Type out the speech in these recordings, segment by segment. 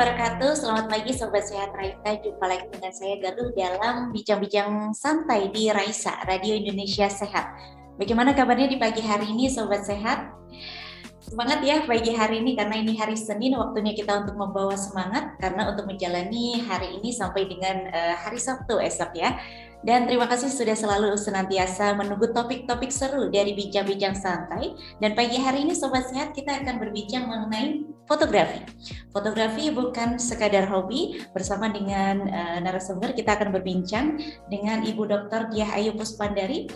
Wabarakatuh. Selamat pagi Sobat Sehat Raisa. Jumpa lagi dengan saya Galuh dalam bincang-bincang santai di Raisa, Radio Indonesia Sehat. Bagaimana kabarnya di pagi hari ini Sobat Sehat? Semangat ya pagi hari ini karena ini hari Senin waktunya kita untuk membawa semangat karena untuk menjalani hari ini sampai dengan uh, hari Sabtu esok ya. Dan terima kasih sudah selalu senantiasa menunggu topik-topik seru dari bincang-bincang santai. Dan pagi hari ini Sobat Sehat kita akan berbincang mengenai fotografi. Fotografi bukan sekadar hobi. Bersama dengan uh, narasumber kita akan berbincang dengan Ibu Dr. Diah Ayu Puspandari,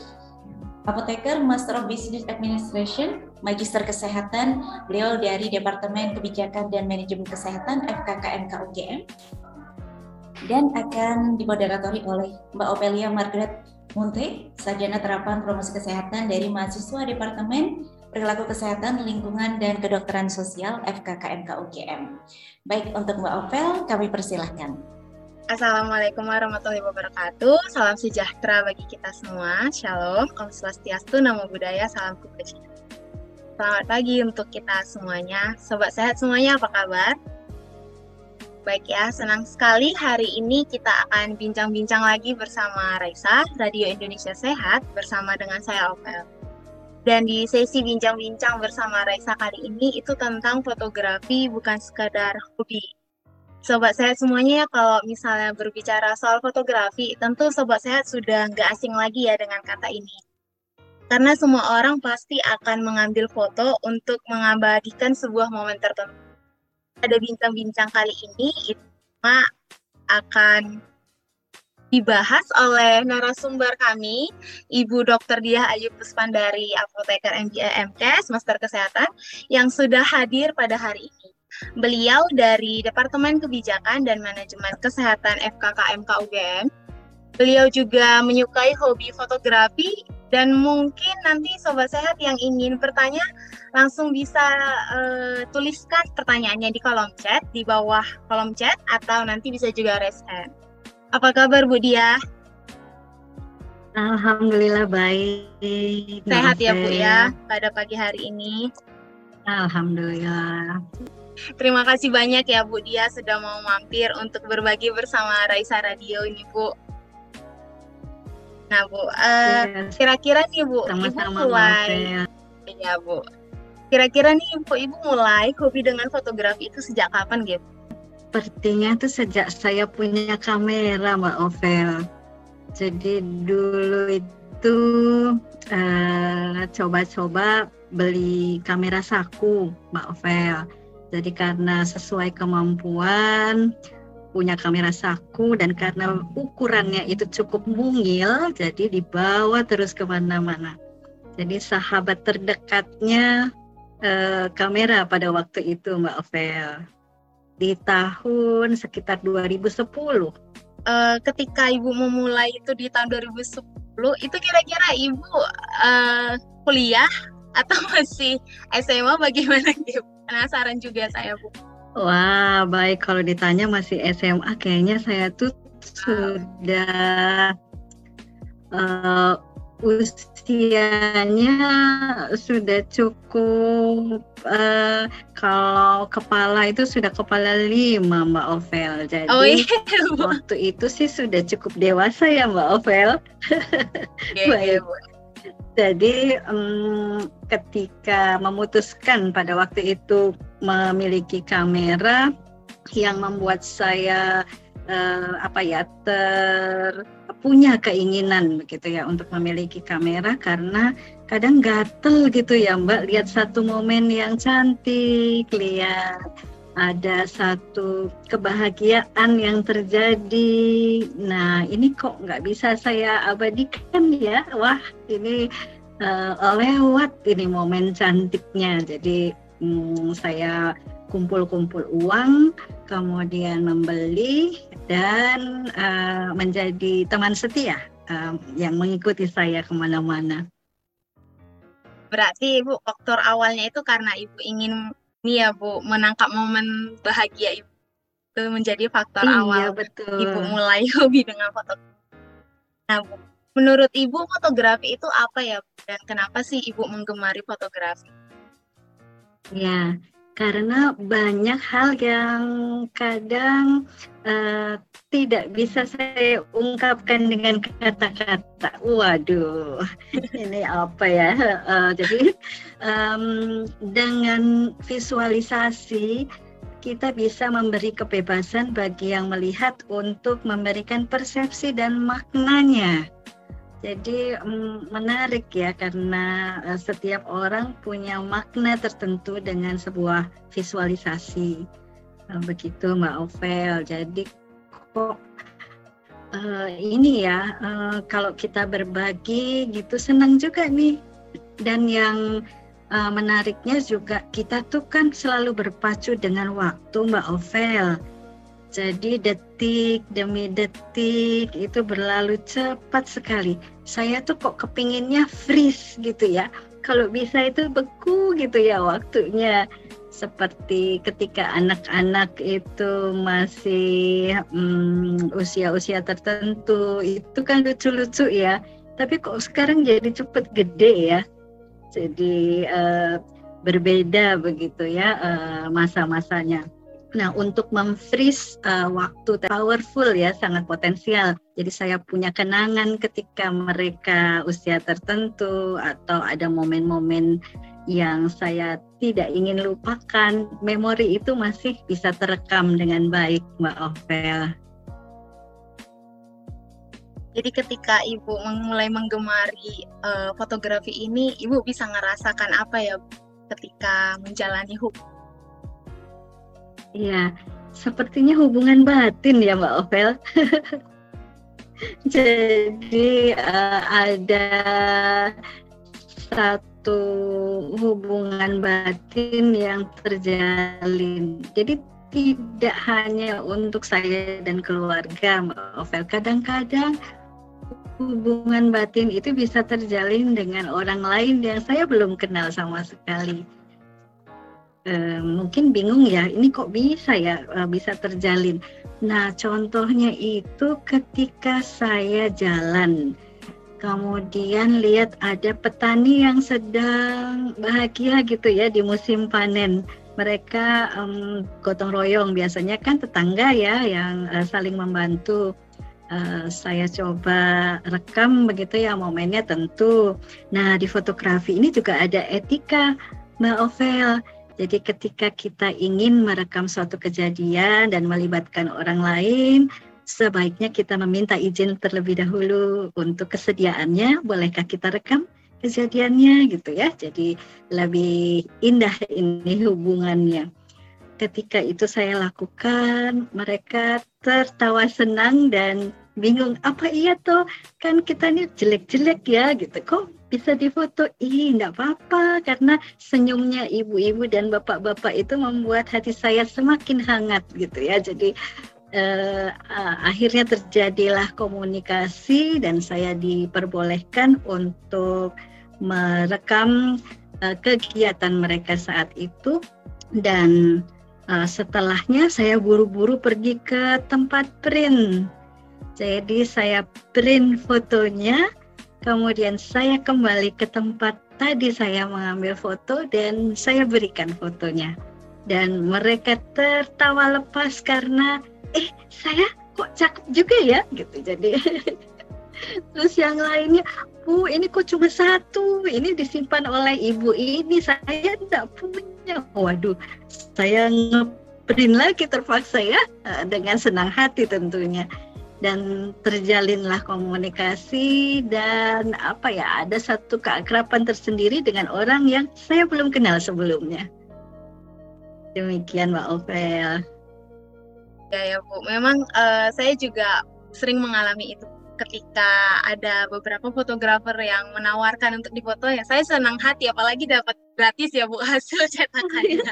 apoteker Master of Business Administration, Magister Kesehatan, beliau dari Departemen Kebijakan dan Manajemen Kesehatan FKKMK UGM dan akan dimoderatori oleh Mbak Opelia Margaret Munte, Sarjana Terapan Promosi Kesehatan dari mahasiswa Departemen Perilaku Kesehatan, Lingkungan, dan Kedokteran Sosial FKKMK UGM. Baik, untuk Mbak Opel, kami persilahkan. Assalamualaikum warahmatullahi wabarakatuh. Salam sejahtera bagi kita semua. Shalom, Om Swastiastu, Namo Buddhaya, Salam Kebajikan. Selamat pagi untuk kita semuanya. Sobat sehat semuanya, apa kabar? Baik ya, senang sekali hari ini kita akan bincang-bincang lagi bersama Raisa, Radio Indonesia Sehat, bersama dengan saya Opel. Dan di sesi bincang-bincang bersama Raisa kali ini itu tentang fotografi bukan sekadar hobi. Sobat sehat semuanya ya, kalau misalnya berbicara soal fotografi, tentu sobat sehat sudah nggak asing lagi ya dengan kata ini. Karena semua orang pasti akan mengambil foto untuk mengabadikan sebuah momen tertentu pada bincang-bincang kali ini itu akan dibahas oleh narasumber kami, Ibu Dr. Diah Ayu Puspandari, apoteker MKes, Master Kesehatan, yang sudah hadir pada hari ini. Beliau dari Departemen Kebijakan dan Manajemen Kesehatan FKKMK UGM. Beliau juga menyukai hobi fotografi dan mungkin nanti sobat sehat yang ingin bertanya langsung bisa uh, tuliskan pertanyaannya di kolom chat di bawah kolom chat atau nanti bisa juga raise. Apa kabar Bu Dia? Alhamdulillah baik. Sehat ya Bu ya pada pagi hari ini. Alhamdulillah. Terima kasih banyak ya Bu Dia sudah mau mampir untuk berbagi bersama Raisa Radio ini Bu. Nah Bu, uh, yes. kira-kira nih Bu, Sama-sama Ibu mulai, ya Bu. Kira-kira nih Ibu, Ibu mulai hobi dengan fotografi itu sejak kapan gitu? Sepertinya itu sejak saya punya kamera Mbak Ovel. Jadi dulu itu coba coba-coba beli kamera saku Mbak Ovel. Jadi karena sesuai kemampuan punya kamera saku dan karena ukurannya itu cukup mungil jadi dibawa terus ke mana-mana jadi sahabat terdekatnya eh, kamera pada waktu itu Mbak Ovel di tahun sekitar 2010 uh, eh, ketika ibu memulai itu di tahun 2010 itu kira-kira ibu uh, kuliah atau masih SMA bagaimana gitu penasaran juga saya bu. Wah, baik. Kalau ditanya masih SMA kayaknya saya tuh sudah uh, usianya sudah cukup uh, kalau kepala itu sudah kepala lima Mbak Ovel. Jadi oh, iya. waktu itu sih sudah cukup dewasa ya Mbak Ovel. Yeah. Yeah, jadi um, ketika memutuskan pada waktu itu memiliki kamera yang membuat saya uh, apa ya ter punya keinginan begitu ya untuk memiliki kamera karena kadang gatel gitu ya Mbak lihat satu momen yang cantik lihat ada satu kebahagiaan yang terjadi. Nah, ini kok nggak bisa saya abadikan ya? Wah, ini uh, lewat ini momen cantiknya. Jadi hmm, saya kumpul-kumpul uang, kemudian membeli dan uh, menjadi teman setia uh, yang mengikuti saya ke mana-mana. Berarti Ibu faktor awalnya itu karena Ibu ingin ini ya Bu, menangkap momen bahagia Ibu. Itu menjadi faktor iya, awal betul. Ibu mulai hobi dengan foto. Nah, Bu, menurut Ibu fotografi itu apa ya Bu? Dan kenapa sih Ibu menggemari fotografi? Ya, karena banyak hal yang kadang uh, tidak bisa saya ungkapkan dengan kata-kata. Waduh, ini apa ya? Uh, jadi um, dengan visualisasi kita bisa memberi kebebasan bagi yang melihat untuk memberikan persepsi dan maknanya. Jadi menarik ya karena e, setiap orang punya makna tertentu dengan sebuah visualisasi. E, begitu Mbak Ovel. Jadi kok uh, ini ya kalau kita berbagi gitu senang juga nih. Dan yang menariknya juga kita tuh kan selalu berpacu dengan waktu Mbak Ovel jadi detik demi detik itu berlalu cepat sekali. Saya tuh kok kepinginnya freeze gitu ya. Kalau bisa itu beku gitu ya waktunya. Seperti ketika anak-anak itu masih hmm, usia-usia hmm, tertentu, itu kan lucu-lucu ya. Tapi kok sekarang jadi cepet gede ya. Jadi uh, berbeda begitu ya uh, masa-masanya. Nah, untuk memfreeze uh, waktu powerful ya, sangat potensial. Jadi saya punya kenangan ketika mereka usia tertentu atau ada momen-momen yang saya tidak ingin lupakan, memori itu masih bisa terekam dengan baik, Mbak Ovel. Jadi ketika Ibu mulai menggemari uh, fotografi ini, Ibu bisa ngerasakan apa ya ketika menjalani hukum Iya, sepertinya hubungan batin ya Mbak Ovel. Jadi uh, ada satu hubungan batin yang terjalin. Jadi tidak hanya untuk saya dan keluarga Mbak Ovel. Kadang-kadang hubungan batin itu bisa terjalin dengan orang lain yang saya belum kenal sama sekali. Eh, mungkin bingung ya ini kok bisa ya uh, bisa terjalin. Nah contohnya itu ketika saya jalan kemudian lihat ada petani yang sedang bahagia gitu ya di musim panen. Mereka um, gotong royong biasanya kan tetangga ya yang uh, saling membantu. Uh, saya coba rekam begitu ya momennya tentu. Nah di fotografi ini juga ada etika Mbak Ovel jadi ketika kita ingin merekam suatu kejadian dan melibatkan orang lain, sebaiknya kita meminta izin terlebih dahulu untuk kesediaannya. Bolehkah kita rekam kejadiannya gitu ya? Jadi lebih indah ini hubungannya. Ketika itu saya lakukan, mereka tertawa senang dan bingung apa iya tuh kan kita ini jelek-jelek ya gitu kok bisa difoto? Ih enggak apa-apa karena senyumnya ibu-ibu dan bapak-bapak itu membuat hati saya semakin hangat gitu ya. Jadi uh, akhirnya terjadilah komunikasi dan saya diperbolehkan untuk merekam uh, kegiatan mereka saat itu. Dan uh, setelahnya saya buru-buru pergi ke tempat print. Jadi saya print fotonya Kemudian saya kembali ke tempat tadi saya mengambil foto dan saya berikan fotonya. Dan mereka tertawa lepas karena eh saya kok cakep juga ya gitu. Jadi terus yang lainnya, Bu ini kok cuma satu, ini disimpan oleh ibu ini saya tidak punya. Waduh, saya ngeprint lagi terpaksa ya eh, dengan senang hati tentunya dan terjalinlah komunikasi dan apa ya ada satu keakraban tersendiri dengan orang yang saya belum kenal sebelumnya. Demikian Mbak Ovel. Ya ya Bu, memang uh, saya juga sering mengalami itu ketika ada beberapa fotografer yang menawarkan untuk difoto ya saya senang hati apalagi dapat gratis ya Bu hasil cetakannya.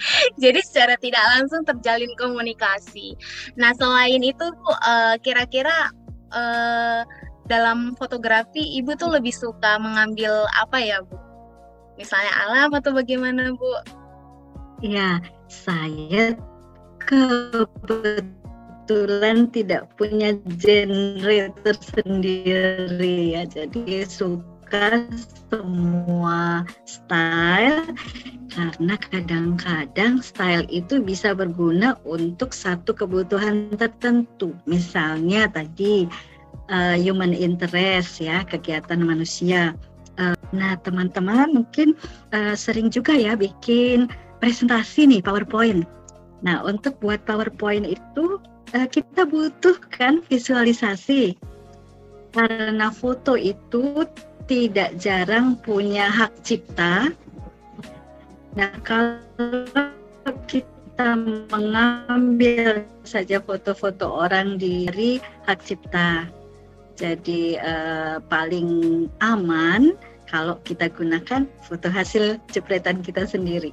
Jadi secara tidak langsung terjalin komunikasi. Nah selain itu Bu uh, kira-kira uh, dalam fotografi Ibu tuh lebih suka mengambil apa ya Bu? Misalnya alam atau bagaimana Bu? Ya saya kebetulan kebetulan tidak punya genre tersendiri ya jadi suka semua style karena kadang-kadang style itu bisa berguna untuk satu kebutuhan tertentu. Misalnya tadi uh, human interest ya, kegiatan manusia. Uh, nah, teman-teman mungkin uh, sering juga ya bikin presentasi nih PowerPoint. Nah, untuk buat PowerPoint itu uh, kita butuhkan visualisasi. Karena foto itu tidak jarang punya hak cipta Nah, kalau kita mengambil saja foto-foto orang dari hak cipta, jadi eh, paling aman kalau kita gunakan foto hasil jepretan kita sendiri.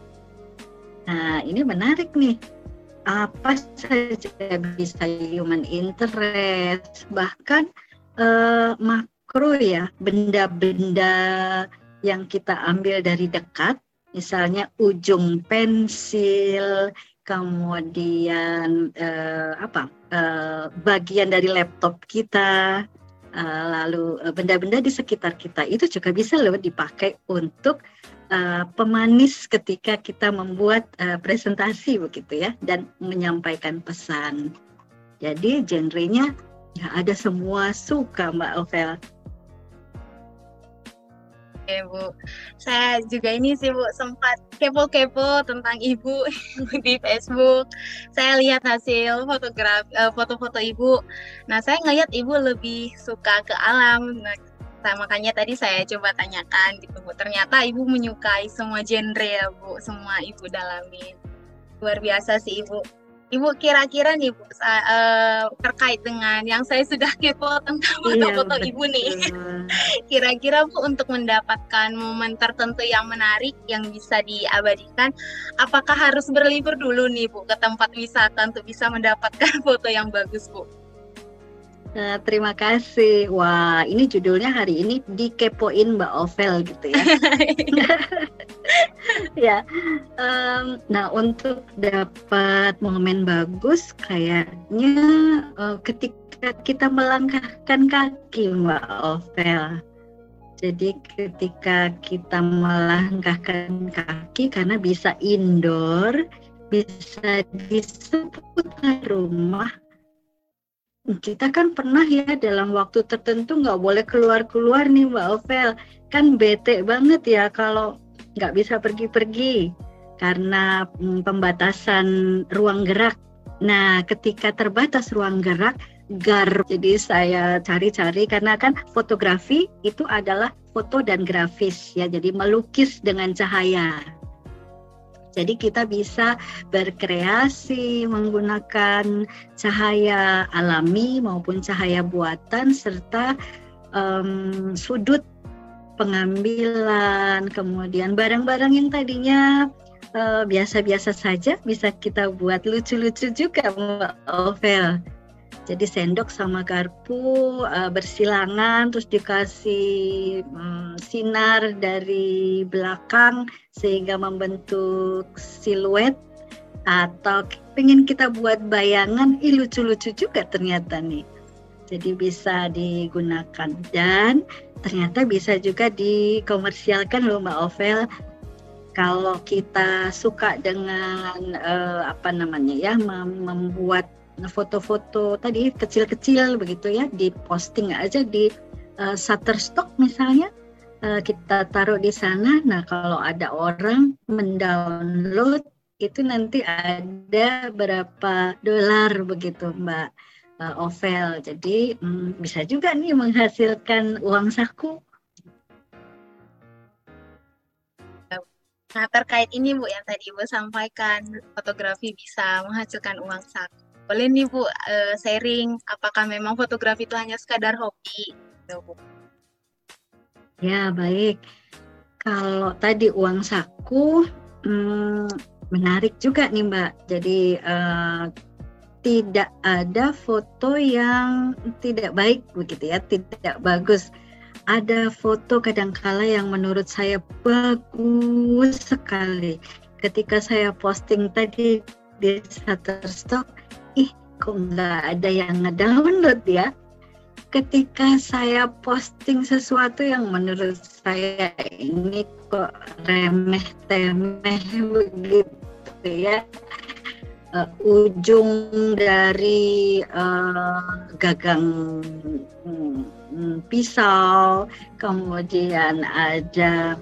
Nah, ini menarik nih. Apa saja bisa human interest, bahkan eh, makro ya, benda-benda yang kita ambil dari dekat misalnya ujung pensil, kemudian eh, apa eh, bagian dari laptop kita, eh, lalu benda-benda di sekitar kita itu juga bisa loh dipakai untuk uh, pemanis ketika kita membuat uh, presentasi begitu ya dan menyampaikan pesan. Jadi genrenya ya ada semua suka Mbak Ovel. Oke Bu, saya juga ini sih Bu sempat kepo-kepo tentang Ibu di Facebook. Saya lihat hasil fotografi eh, foto-foto Ibu. Nah saya ngeliat Ibu lebih suka ke alam. Nah, makanya tadi saya coba tanyakan gitu Bu. Ternyata Ibu menyukai semua genre ya Bu, semua Ibu dalami. Luar biasa sih Ibu. Ibu kira-kira nih Bu uh, terkait dengan yang saya sudah kepo tentang iya, foto-foto iya, Ibu nih. Kira-kira Bu untuk mendapatkan momen tertentu yang menarik yang bisa diabadikan, apakah harus berlibur dulu nih Bu ke tempat wisata untuk bisa mendapatkan foto yang bagus Bu? Nah, terima kasih. Wah, ini judulnya hari ini dikepoin Mbak Ovel gitu ya. ya. Um, nah, untuk dapat momen bagus, kayaknya uh, ketika kita melangkahkan kaki Mbak Ovel. Jadi ketika kita melangkahkan kaki karena bisa indoor, bisa di seputar rumah kita kan pernah ya dalam waktu tertentu nggak boleh keluar-keluar nih Mbak Ovel. Kan bete banget ya kalau nggak bisa pergi-pergi karena mm, pembatasan ruang gerak. Nah, ketika terbatas ruang gerak, gar. Jadi saya cari-cari karena kan fotografi itu adalah foto dan grafis ya. Jadi melukis dengan cahaya. Jadi kita bisa berkreasi menggunakan cahaya alami maupun cahaya buatan serta um, sudut pengambilan, kemudian barang-barang yang tadinya eh, biasa-biasa uh, saja bisa kita buat lucu-lucu juga Mbak Ovel. Jadi sendok sama garpu uh, bersilangan terus dikasih um, sinar dari belakang sehingga membentuk siluet atau pengen kita buat bayangan, ih lucu-lucu juga ternyata nih. Jadi bisa digunakan dan ternyata bisa juga dikomersialkan loh Mbak Ovel kalau kita suka dengan uh, apa namanya ya membuat foto-foto tadi kecil-kecil begitu ya di posting aja di uh, Shutterstock misalnya uh, kita taruh di sana. Nah kalau ada orang mendownload itu nanti ada berapa dolar begitu Mbak uh, Ovel. Jadi um, bisa juga nih menghasilkan uang saku. Nah terkait ini Bu yang tadi Ibu sampaikan fotografi bisa menghasilkan uang saku boleh nih Bu uh, sharing apakah memang fotografi itu hanya sekadar hobi gitu? Ya baik. Kalau tadi uang saku hmm, menarik juga nih Mbak. Jadi uh, tidak ada foto yang tidak baik begitu ya, tidak bagus. Ada foto kadangkala yang menurut saya bagus sekali. Ketika saya posting tadi di Shutterstock, ih kok nggak ada yang ngedownload ya? Ketika saya posting sesuatu yang menurut saya ini kok remeh temeh begitu ya uh, ujung dari uh, gagang um, pisau kemudian ada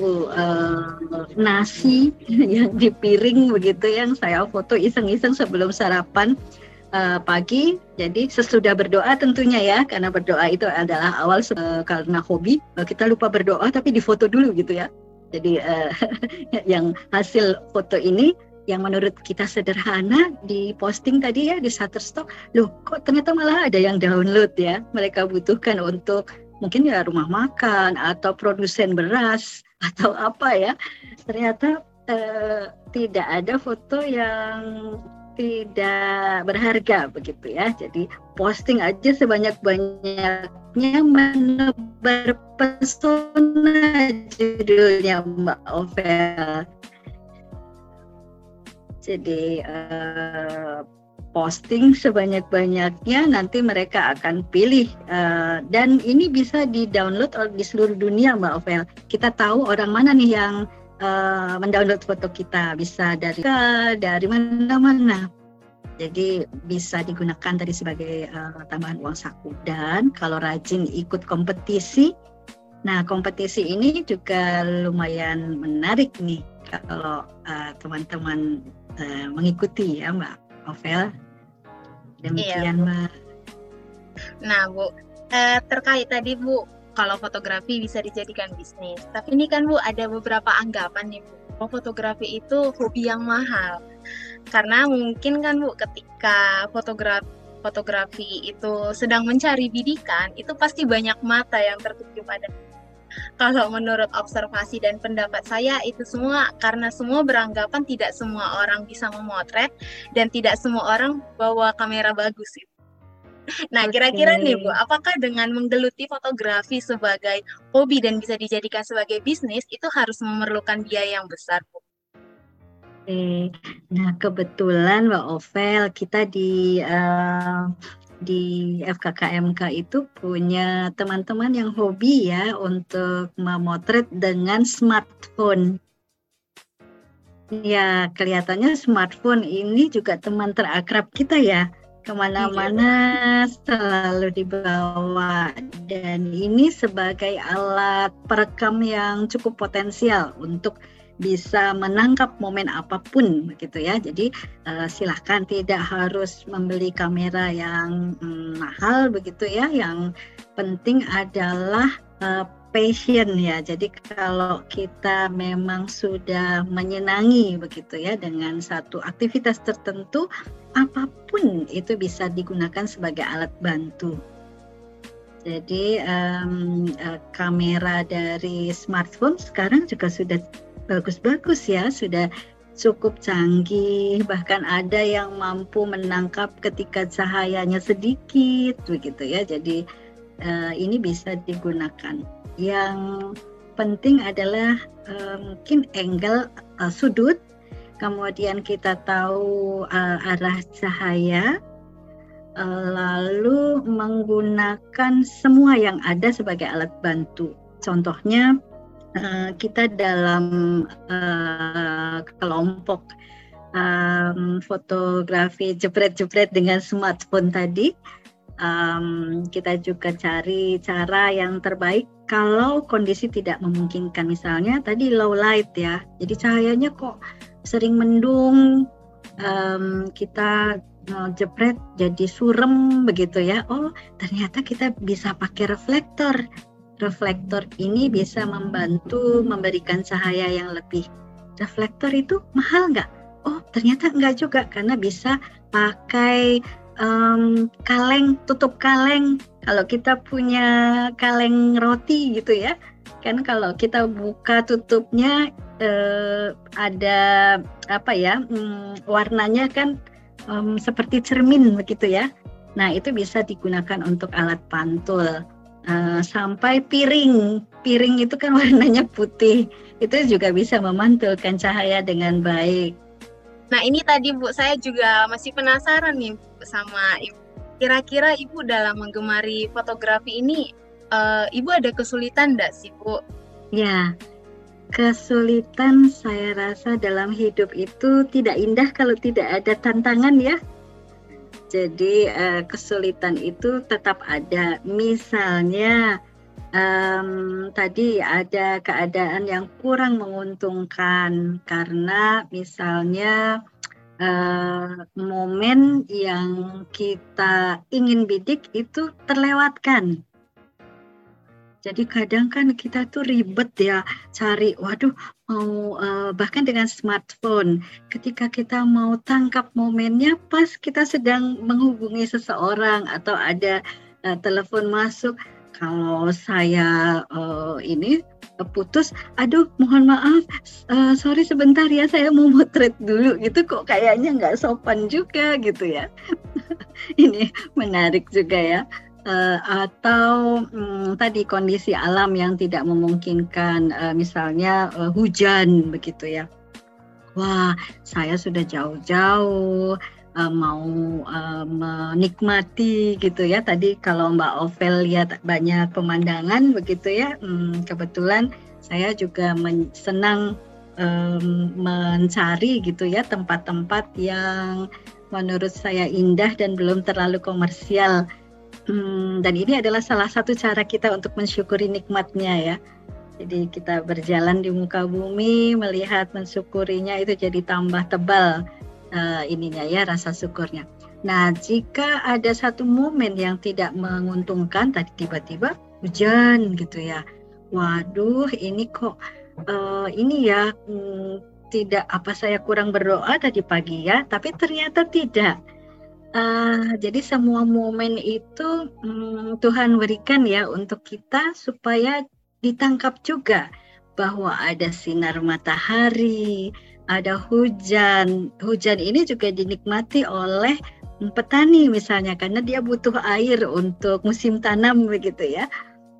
uh, nasi yang di piring begitu yang saya foto iseng-iseng sebelum sarapan uh, pagi. Jadi sesudah berdoa tentunya ya, karena berdoa itu adalah awal uh, karena hobi. Kita lupa berdoa tapi difoto dulu gitu ya. Jadi uh, yang hasil foto ini yang menurut kita sederhana di posting tadi ya di Shutterstock, loh kok ternyata malah ada yang download ya. Mereka butuhkan untuk mungkin ya rumah makan atau produsen beras atau apa ya. Ternyata uh, tidak ada foto yang tidak berharga begitu ya. Jadi posting aja sebanyak-banyaknya menebar pesona judulnya Mbak Ovel. Jadi uh, posting sebanyak-banyaknya nanti mereka akan pilih uh, dan ini bisa di-download di seluruh dunia Mbak Ovel. Kita tahu orang mana nih yang uh, mendownload foto kita bisa dari dari mana-mana. Jadi bisa digunakan tadi sebagai uh, tambahan uang saku dan kalau rajin ikut kompetisi, nah kompetisi ini juga lumayan menarik nih kalau uh, teman-teman uh, mengikuti ya Mbak Ovel. Demikian iya, Mbak. Nah Bu, uh, terkait tadi Bu kalau fotografi bisa dijadikan bisnis. Tapi ini kan Bu ada beberapa anggapan nih Bu, bahwa fotografi itu hobi yang mahal. Karena mungkin kan Bu ketika fotografi fotografi itu sedang mencari bidikan, itu pasti banyak mata yang tertuju pada kalau menurut observasi dan pendapat saya itu semua karena semua beranggapan tidak semua orang bisa memotret dan tidak semua orang bawa kamera bagus itu. Nah, kira-kira nih Bu, apakah dengan menggeluti fotografi sebagai hobi dan bisa dijadikan sebagai bisnis itu harus memerlukan biaya yang besar, Bu? Oke, nah kebetulan Mbak Ovel kita di uh, di FKKMK itu punya teman-teman yang hobi ya untuk memotret dengan smartphone. Ya, kelihatannya smartphone ini juga teman terakrab kita ya ke mana-mana selalu dibawa dan ini sebagai alat perekam yang cukup potensial untuk bisa menangkap momen apa pun begitu ya jadi uh, silahkan tidak harus membeli kamera yang um, mahal begitu ya yang penting adalah uh, passion ya. Jadi kalau kita memang sudah menyenangi begitu ya dengan satu aktivitas tertentu, apa pun itu bisa digunakan sebagai alat bantu. Jadi um, uh, kamera dari smartphone sekarang juga sudah bagus-bagus ya, sudah cukup canggih, bahkan ada yang mampu menangkap ketika cahayanya sedikit begitu ya. Jadi uh, ini bisa digunakan. Yang penting adalah uh, mungkin angle uh, sudut, kemudian kita tahu uh, arah cahaya, lalu menggunakan semua yang ada sebagai alat bantu. Contohnya uh, kita dalam uh, kelompok um, fotografi jepret-jepret dengan smartphone tadi um, kita juga cari cara yang terbaik kalau kondisi tidak memungkinkan. Misalnya tadi low light ya jadi cahayanya kok sering mendung um, kita uh, jepret jadi surem begitu ya. Oh ternyata kita bisa pakai reflektor reflektor ini bisa membantu memberikan cahaya yang lebih. Reflektor itu mahal nggak? Oh ternyata enggak juga karena bisa pakai um, kaleng tutup kaleng. Kalau kita punya kaleng roti gitu ya. Kan kalau kita buka tutupnya eh, ada apa ya um, warnanya kan um, seperti cermin begitu ya. Nah itu bisa digunakan untuk alat pantul uh, sampai piring piring itu kan warnanya putih itu juga bisa memantulkan cahaya dengan baik Nah ini tadi Bu saya juga masih penasaran nih Bu, sama Ibu. kira-kira Ibu dalam menggemari fotografi ini, uh, Ibu ada kesulitan enggak sih, Bu? Ya, kesulitan saya rasa dalam hidup itu tidak indah kalau tidak ada tantangan ya. Jadi uh, kesulitan itu tetap ada. Misalnya um, tadi ada keadaan yang kurang menguntungkan karena misalnya uh, momen yang kita ingin bidik itu terlewatkan jadi kadang kan kita tuh ribet ya cari, waduh mau uh, bahkan dengan smartphone, ketika kita mau tangkap momennya pas kita sedang menghubungi seseorang atau ada uh, telepon masuk, kalau saya uh, ini putus, aduh mohon maaf, uh, sorry sebentar ya saya mau motret dulu. Gitu kok kayaknya nggak sopan juga gitu ya. ini menarik juga ya uh, atau um, tadi kondisi alam yang tidak memungkinkan, uh, misalnya uh, hujan begitu ya. Wah, saya sudah jauh-jauh uh, mau uh, menikmati gitu ya. Tadi kalau Mbak Ovel lihat banyak pemandangan begitu ya, um, kebetulan saya juga senang um, mencari gitu ya tempat-tempat yang menurut saya indah dan belum terlalu komersial Hmm, dan ini adalah salah satu cara kita untuk mensyukuri nikmatnya ya. Jadi kita berjalan di muka bumi, melihat, mensyukurinya itu jadi tambah tebal uh, ininya ya rasa syukurnya. Nah, jika ada satu momen yang tidak menguntungkan, tadi tiba-tiba hujan gitu ya. Waduh, ini kok uh, ini ya hmm, tidak apa saya kurang berdoa tadi pagi ya, tapi ternyata tidak Uh, jadi semua momen itu um, Tuhan berikan ya untuk kita supaya ditangkap juga bahwa ada sinar matahari, ada hujan. Hujan ini juga dinikmati oleh petani misalnya karena dia butuh air untuk musim tanam begitu ya.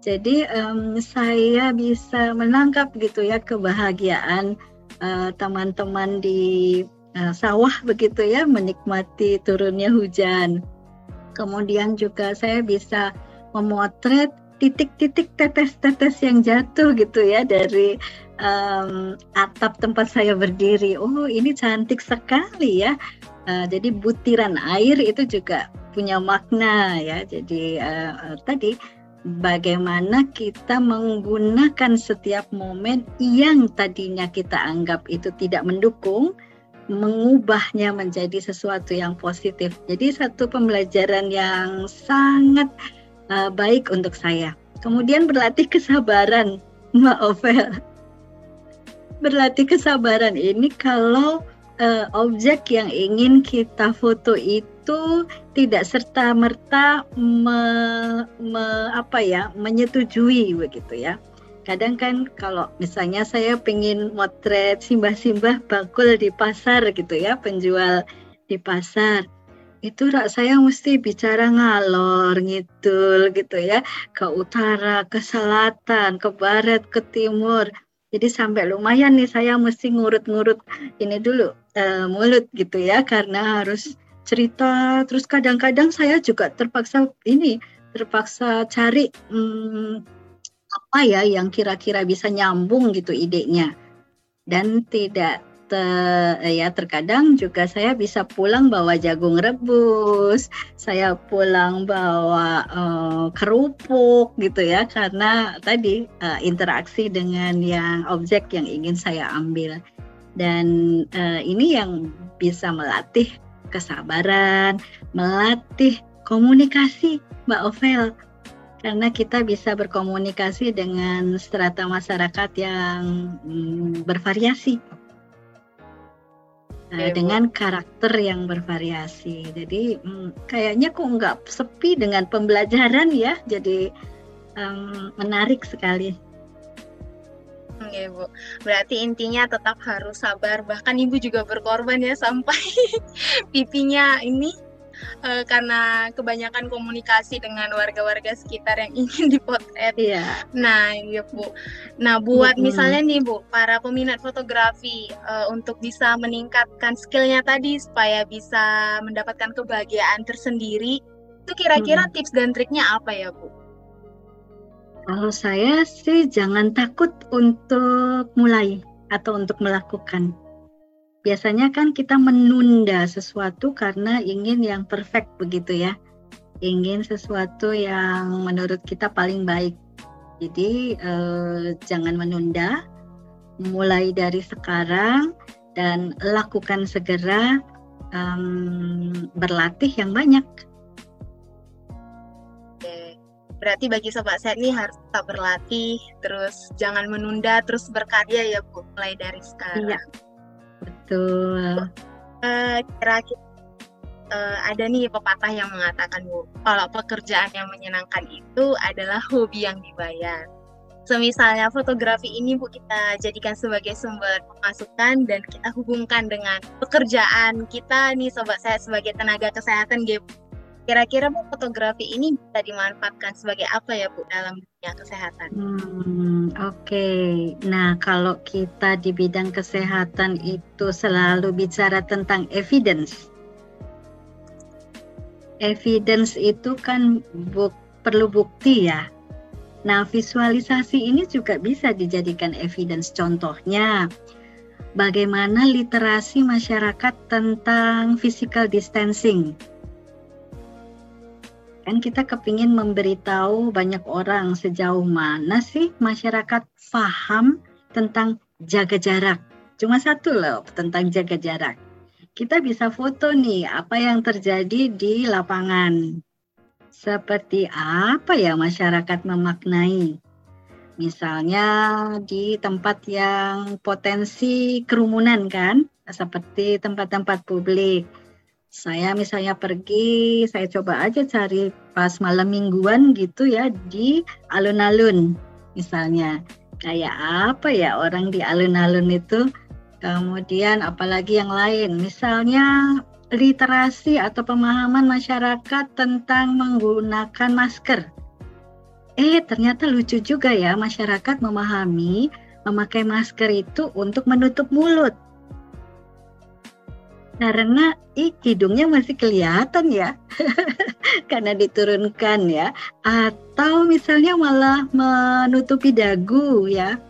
Jadi um, saya bisa menangkap gitu ya kebahagiaan eh, teman-teman uh, di uh, sawah begitu ya menikmati turunnya hujan. Kemudian juga saya bisa memotret titik-titik tetes-tetes yang jatuh gitu ya dari um, atap tempat saya berdiri. Oh ini cantik sekali ya. Uh, jadi butiran air itu juga punya makna ya. Jadi uh, tadi bagaimana kita menggunakan setiap momen yang tadinya kita anggap itu tidak mendukung mengubahnya menjadi sesuatu yang positif. Jadi satu pembelajaran yang sangat uh, baik untuk saya. Kemudian berlatih kesabaran, Mbak Ovel. Berlatih kesabaran ini kalau uh, objek yang ingin kita foto itu tidak serta merta me, me, apa ya menyetujui begitu ya kadang kan kalau misalnya saya pengen motret simbah-simbah bakul di pasar gitu ya penjual di pasar itu rak saya mesti bicara ngalor ngidul gitu ya ke utara ke selatan ke barat ke timur. Jadi sampai lumayan nih saya mesti ngurut-ngurut ini dulu uh, mulut gitu ya karena harus cerita. Terus kadang-kadang saya juga terpaksa ini terpaksa cari hmm, apa ya yang kira-kira bisa nyambung gitu idenya. Dan tidak te, ya terkadang juga saya bisa pulang bawa jagung rebus saya pulang bawa uh, kerupuk gitu ya karena tadi uh, interaksi dengan yang objek yang ingin saya ambil. Dan uh, ini yang bisa melatih kesabaran melatih komunikasi Mbak Ovel karena kita bisa berkomunikasi dengan strata masyarakat yang mm, bervariasi uh, dengan karakter yang bervariasi. Jadi mm, kayaknya kok nggak sepi dengan pembelajaran ya. Jadi um, menarik sekali. Ya Bu, berarti intinya tetap harus sabar. Bahkan Ibu juga berkorban ya sampai pipinya ini uh, karena kebanyakan komunikasi dengan warga-warga sekitar yang ingin dipotret. Iya. Nah, iya Bu. Nah, buat hmm. misalnya nih Bu, para peminat fotografi uh, untuk bisa meningkatkan skillnya tadi supaya bisa mendapatkan kebahagiaan tersendiri Itu kira-kira hmm. tips dan triknya apa ya, Bu? Kalau saya sih jangan takut untuk mulai atau untuk melakukan. Biasanya kan kita menunda sesuatu karena ingin yang perfect begitu ya. Ingin sesuatu yang menurut kita paling baik. Jadi eh, jangan menunda, mulai dari sekarang dan lakukan segera um, berlatih yang banyak Berarti bagi sobat sehat ini harus tetap berlatih, terus jangan menunda, terus berkarya ya Bu, mulai dari sekarang. Iya, betul. Uh, kira-kira uh, ada nih pepatah yang mengatakan Bu, kalau pekerjaan yang menyenangkan itu adalah hobi yang dibayar. Semisalnya fotografi ini Bu kita jadikan sebagai sumber pemasukan dan kita hubungkan dengan pekerjaan kita nih sobat saya sebagai tenaga kesehatan gitu Kira-kira Bu fotografi ini bisa dimanfaatkan sebagai apa ya Bu dalam dunia kesehatan? Hmm, Oke, okay. nah kalau kita di bidang kesehatan itu selalu bicara tentang evidence. Evidence itu kan buk, perlu bukti ya. Nah visualisasi ini juga bisa dijadikan evidence. Contohnya, bagaimana literasi masyarakat tentang physical distancing kan kita kepingin memberitahu banyak orang sejauh mana sih masyarakat paham tentang jaga jarak. Cuma satu loh tentang jaga jarak. Kita bisa foto nih apa yang terjadi di lapangan. Seperti apa ya masyarakat memaknai. Misalnya di tempat yang potensi kerumunan kan, seperti tempat-tempat publik saya misalnya pergi, saya coba aja cari pas malam mingguan gitu ya di alun-alun misalnya. Kayak apa ya orang di alun-alun itu? Kemudian apalagi yang lain, misalnya literasi atau pemahaman masyarakat tentang menggunakan masker. Eh, ternyata lucu juga ya masyarakat memahami memakai masker itu untuk menutup mulut karena ih, hidungnya masih kelihatan ya. Karena diturunkan ya. Atau misalnya malah menutupi dagu ya.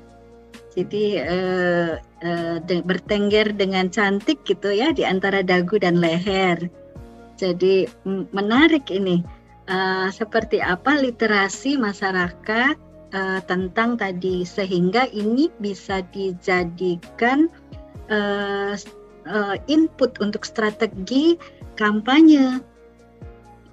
Jadi eh, eh, de bertengger dengan cantik gitu ya di antara dagu dan leher. Jadi menarik ini. Uh, seperti apa literasi masyarakat uh, tentang tadi sehingga ini bisa dijadikan uh, uh, input untuk strategi kampanye.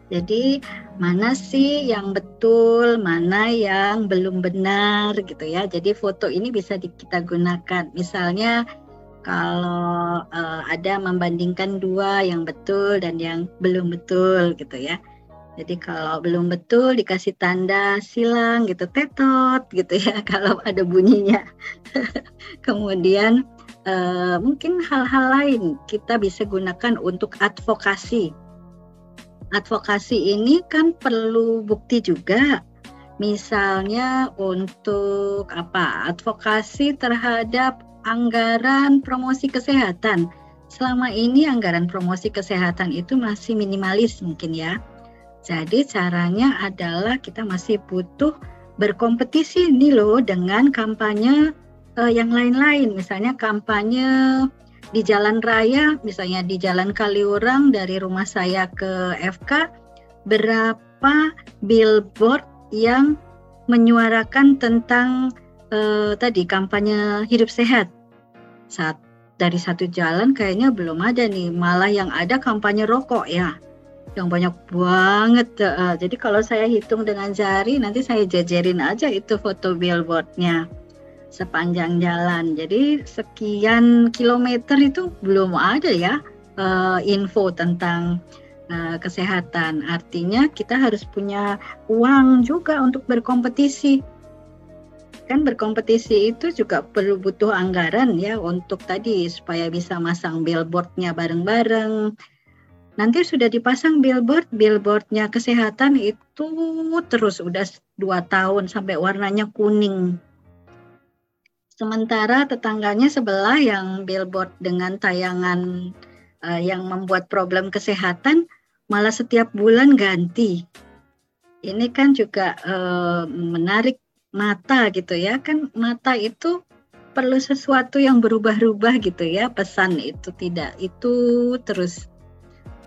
Jadi mana sih yang betul, mana yang belum benar gitu ya. Jadi foto ini bisa kita gunakan. Misalnya kalau uh, ada membandingkan dua yang betul dan yang belum betul gitu ya. Jadi kalau belum betul dikasih tanda silang gitu, tetot gitu ya kalau ada bunyinya. Kemudian uh, mungkin hal-hal lain kita bisa gunakan untuk advokasi. Advokasi ini kan perlu bukti juga. Misalnya untuk apa? Advokasi terhadap anggaran promosi kesehatan. Selama ini anggaran promosi kesehatan itu masih minimalis mungkin ya. Jadi caranya adalah kita masih butuh berkompetisi nih loh dengan kampanye uh, yang lain-lain, misalnya kampanye di jalan raya, misalnya di Jalan Kaliurang dari rumah saya ke FK, berapa billboard yang menyuarakan tentang uh, tadi kampanye hidup sehat. Saat dari satu jalan kayaknya belum ada nih, malah yang ada kampanye rokok ya yang banyak banget. Uh, jadi kalau saya hitung dengan jari, nanti saya jajarin aja itu foto billboardnya sepanjang jalan. Jadi sekian kilometer itu belum ada ya uh, info tentang uh, kesehatan. Artinya kita harus punya uang juga untuk berkompetisi. Kan berkompetisi itu juga perlu butuh anggaran ya untuk tadi supaya bisa masang billboardnya bareng-bareng. Nanti sudah dipasang billboard, billboardnya kesehatan itu terus udah dua tahun sampai warnanya kuning Sementara tetangganya sebelah yang billboard dengan tayangan uh, yang membuat problem kesehatan malah setiap bulan ganti. Ini kan juga uh, menarik mata gitu ya. Kan mata itu perlu sesuatu yang berubah-ubah gitu ya. Pesan itu tidak itu terus.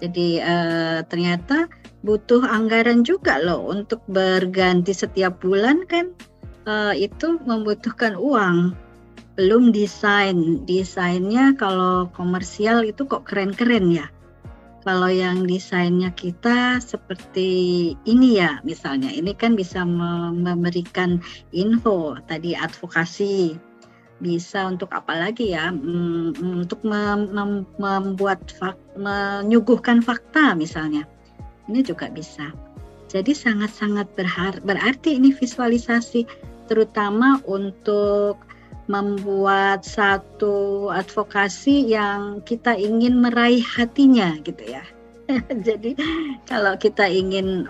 Jadi uh, ternyata butuh anggaran juga loh untuk berganti setiap bulan kan uh, itu membutuhkan uang belum desain. Desainnya kalau komersial itu kok keren-keren ya. Kalau yang desainnya kita seperti ini ya misalnya. Ini kan bisa memberikan info. Tadi advokasi. Bisa untuk apa lagi ya? Hmm, untuk mem mem membuat menyuguhkan fakta misalnya. Ini juga bisa. Jadi sangat-sangat berarti ini visualisasi terutama untuk membuat satu advokasi yang kita ingin meraih hatinya gitu ya. Jadi kalau kita ingin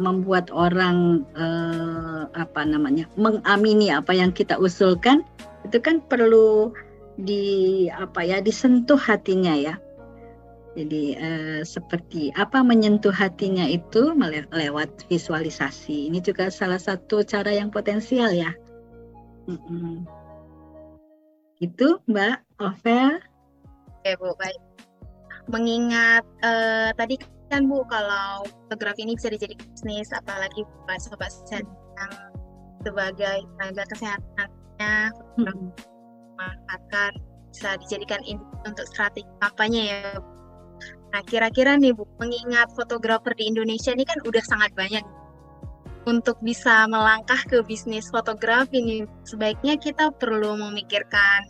membuat orang eh, apa namanya mengamini apa yang kita usulkan itu kan perlu di apa ya disentuh hatinya ya. Jadi eh, seperti apa menyentuh hatinya itu lewat visualisasi. Ini juga salah satu cara yang potensial ya. Mm -mm. Itu Mbak Ovel. Oke Bu, baik. Mengingat uh, tadi kan Bu kalau fotografi ini bisa dijadikan bisnis, apalagi buat sobat yang sebagai tenaga kesehatannya, hmm. memanfaatkan bisa dijadikan untuk strategi kampanye ya. Nah kira-kira nih Bu, mengingat fotografer di Indonesia ini kan udah sangat banyak untuk bisa melangkah ke bisnis fotografi nih sebaiknya kita perlu memikirkan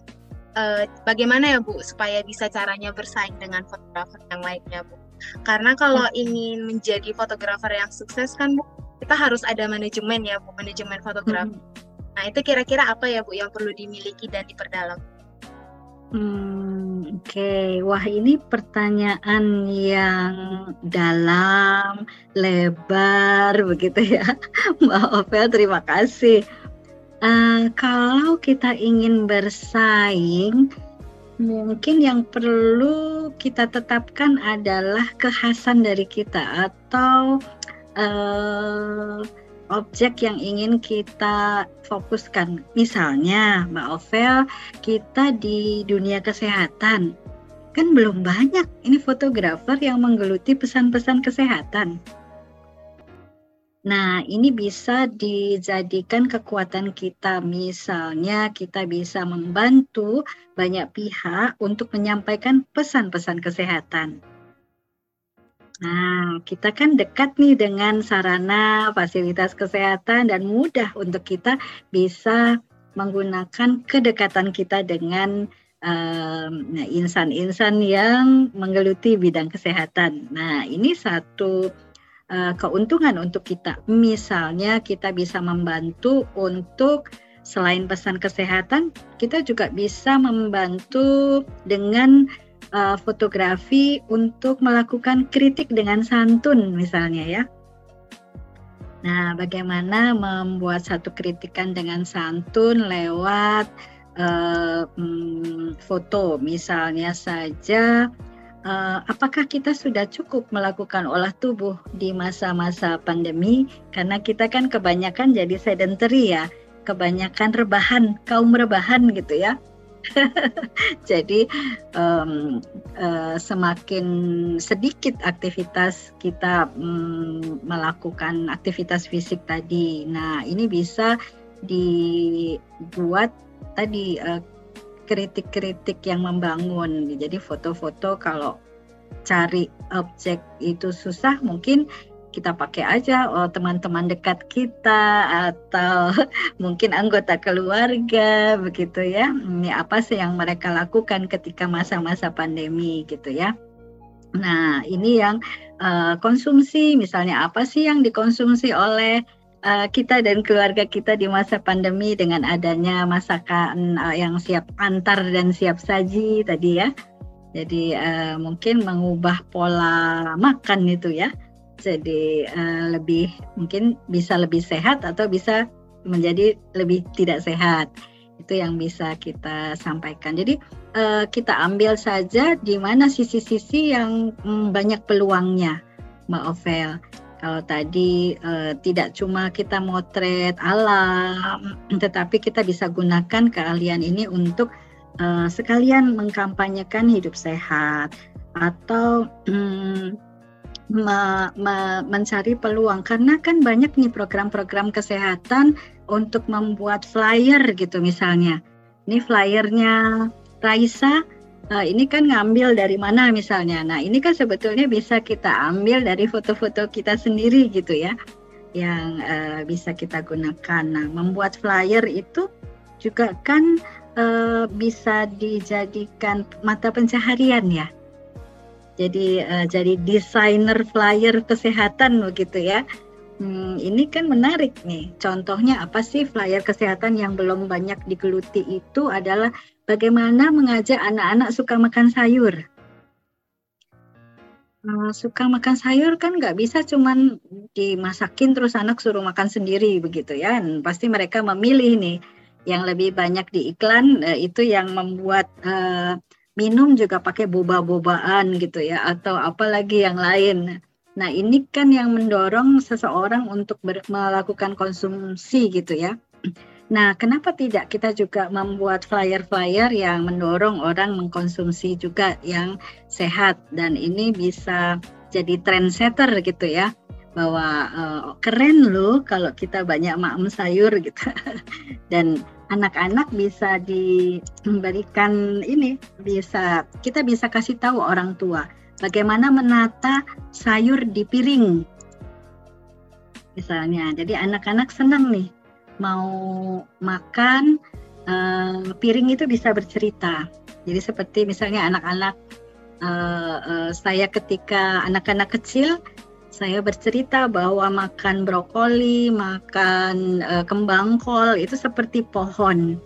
uh, bagaimana ya Bu supaya bisa caranya bersaing dengan fotografer yang lainnya Bu. Karena kalau hmm. ingin menjadi fotografer yang sukses kan Bu, kita harus ada manajemen ya Bu, manajemen fotografi. Hmm. Nah, itu kira-kira apa ya Bu yang perlu dimiliki dan diperdalam? Hmm, Oke, okay. wah ini pertanyaan yang dalam, lebar begitu ya, Mbak Ovel. Terima kasih. Uh, kalau kita ingin bersaing, mungkin yang perlu kita tetapkan adalah kekhasan dari kita atau uh, objek yang ingin kita fokuskan. Misalnya, Mbak Ovel, kita di dunia kesehatan, kan belum banyak ini fotografer yang menggeluti pesan-pesan kesehatan. Nah, ini bisa dijadikan kekuatan kita. Misalnya, kita bisa membantu banyak pihak untuk menyampaikan pesan-pesan kesehatan. Nah, kita kan dekat nih dengan sarana fasilitas kesehatan dan mudah untuk kita bisa menggunakan kedekatan kita dengan insan-insan um, yang menggeluti bidang kesehatan. Nah, ini satu uh, keuntungan untuk kita. Misalnya kita bisa membantu untuk selain pesan kesehatan, kita juga bisa membantu dengan uh, fotografi untuk melakukan kritik dengan santun misalnya ya. Nah, bagaimana membuat satu kritikan dengan santun lewat uh, foto? Misalnya saja uh, apakah kita sudah cukup melakukan olah tubuh di masa-masa pandemi? Karena kita kan kebanyakan jadi sedentary ya. Kebanyakan rebahan kaum rebahan gitu ya Jadi um, uh, semakin sedikit aktivitas kita um, melakukan aktivitas fisik tadi. Nah ini bisa dibuat tadi eh, kritik-kritik yang membangun. Jadi foto-foto kalau cari objek itu susah mungkin kita pakai aja oh, teman-teman dekat kita atau mungkin anggota keluarga begitu ya. Ini apa sih yang mereka lakukan ketika masa-masa pandemi gitu ya. Nah, ini yang uh, konsumsi misalnya apa sih yang dikonsumsi oleh uh, kita dan keluarga kita di masa pandemi dengan adanya masakan uh, yang siap antar dan siap saji tadi ya. Jadi uh, mungkin mengubah pola makan itu ya jadi uh, lebih mungkin bisa lebih sehat atau bisa menjadi lebih tidak sehat itu yang bisa kita sampaikan. Jadi uh, kita ambil saja di mana sisi-sisi yang um, banyak peluangnya. Mbak Ovel. Kalau tadi uh, tidak cuma kita motret alam, tetapi kita bisa gunakan keahlian ini untuk uh, sekalian mengkampanyekan hidup sehat atau um, me, me, mencari peluang karena kan banyak nih program-program kesehatan untuk membuat flyer gitu misalnya. Ini flyernya Raisa uh, ini kan ngambil dari mana misalnya. Nah, ini kan sebetulnya bisa kita ambil dari foto-foto kita sendiri gitu ya, yang uh, bisa kita gunakan. Nah, membuat flyer itu juga kan uh, bisa dijadikan mata pencaharian ya. Jadi uh, jadi desainer flyer kesehatan begitu ya. Hmm, ini kan menarik nih. Contohnya apa sih flyer kesehatan yang belum banyak digeluti itu adalah bagaimana mengajak anak-anak suka makan sayur. Uh, suka makan sayur kan nggak bisa cuman dimasakin terus anak suruh makan sendiri begitu ya. Pasti mereka memilih nih yang lebih banyak di iklan uh, itu yang membuat uh, minum juga pakai boba-bobaan gitu ya atau apalagi yang lain. Nah, ini kan yang mendorong seseorang untuk melakukan konsumsi gitu ya. Nah, kenapa tidak kita juga membuat flyer-flyer yang mendorong orang mengkonsumsi juga yang sehat dan ini bisa jadi trendsetter gitu ya bahwa uh, keren loh kalau kita banyak makan sayur gitu dan anak-anak bisa diberikan ini bisa kita bisa kasih tahu orang tua bagaimana menata sayur di piring. Misalnya, jadi anak-anak senang nih mau makan uh, piring itu bisa bercerita. Jadi seperti misalnya anak-anak uh, uh, saya ketika anak-anak kecil saya bercerita bahwa makan brokoli, makan uh, kembang kol itu seperti pohon.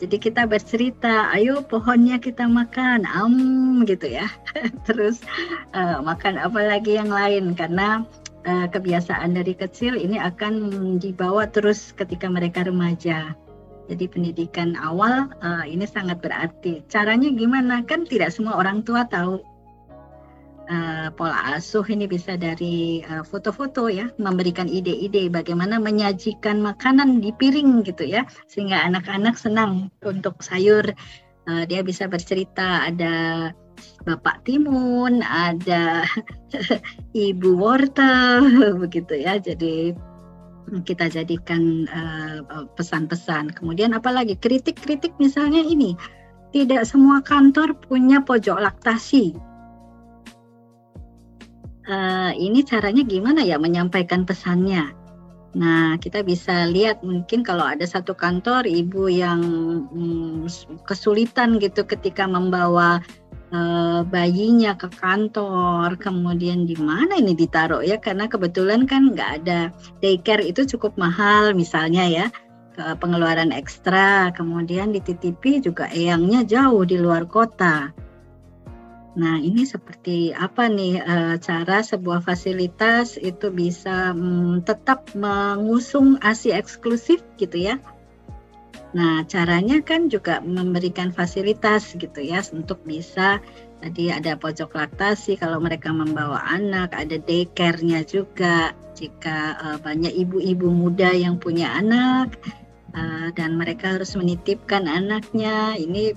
Jadi kita bercerita, ayo pohonnya kita makan, am gitu ya. Terus uh, makan apa lagi yang lain karena uh, kebiasaan dari kecil ini akan dibawa terus ketika mereka remaja. Jadi pendidikan awal uh, ini sangat berarti. Caranya gimana? Kan tidak semua orang tua tahu uh, pola asuh ini bisa dari eh, foto-foto ya, memberikan ide-ide bagaimana menyajikan makanan di piring gitu ya, sehingga anak-anak senang untuk sayur. Uh, dia bisa bercerita ada Bapak Timun, ada Ibu wortel begitu ya. Jadi kita jadikan pesan-pesan. Kemudian apalagi kritik-kritik misalnya ini tidak semua kantor punya pojok laktasi uh, ini caranya gimana ya menyampaikan pesannya. Nah, kita bisa lihat mungkin kalau ada satu kantor ibu yang hmm, kesulitan gitu ketika membawa uh, bayinya ke kantor, kemudian di mana ini ditaruh ya? Karena kebetulan kan nggak ada daycare itu cukup mahal misalnya ya pengeluaran ekstra, kemudian dititipi juga eyangnya jauh di luar kota. Nah, ini seperti apa nih e, cara sebuah fasilitas itu bisa mm, tetap mengusung ASI eksklusif gitu ya. Nah, caranya kan juga memberikan fasilitas gitu ya untuk bisa tadi ada pojok laktasi kalau mereka membawa anak, ada daycare-nya juga jika e, banyak ibu-ibu muda yang punya anak uh, dan mereka harus menitipkan anaknya. Ini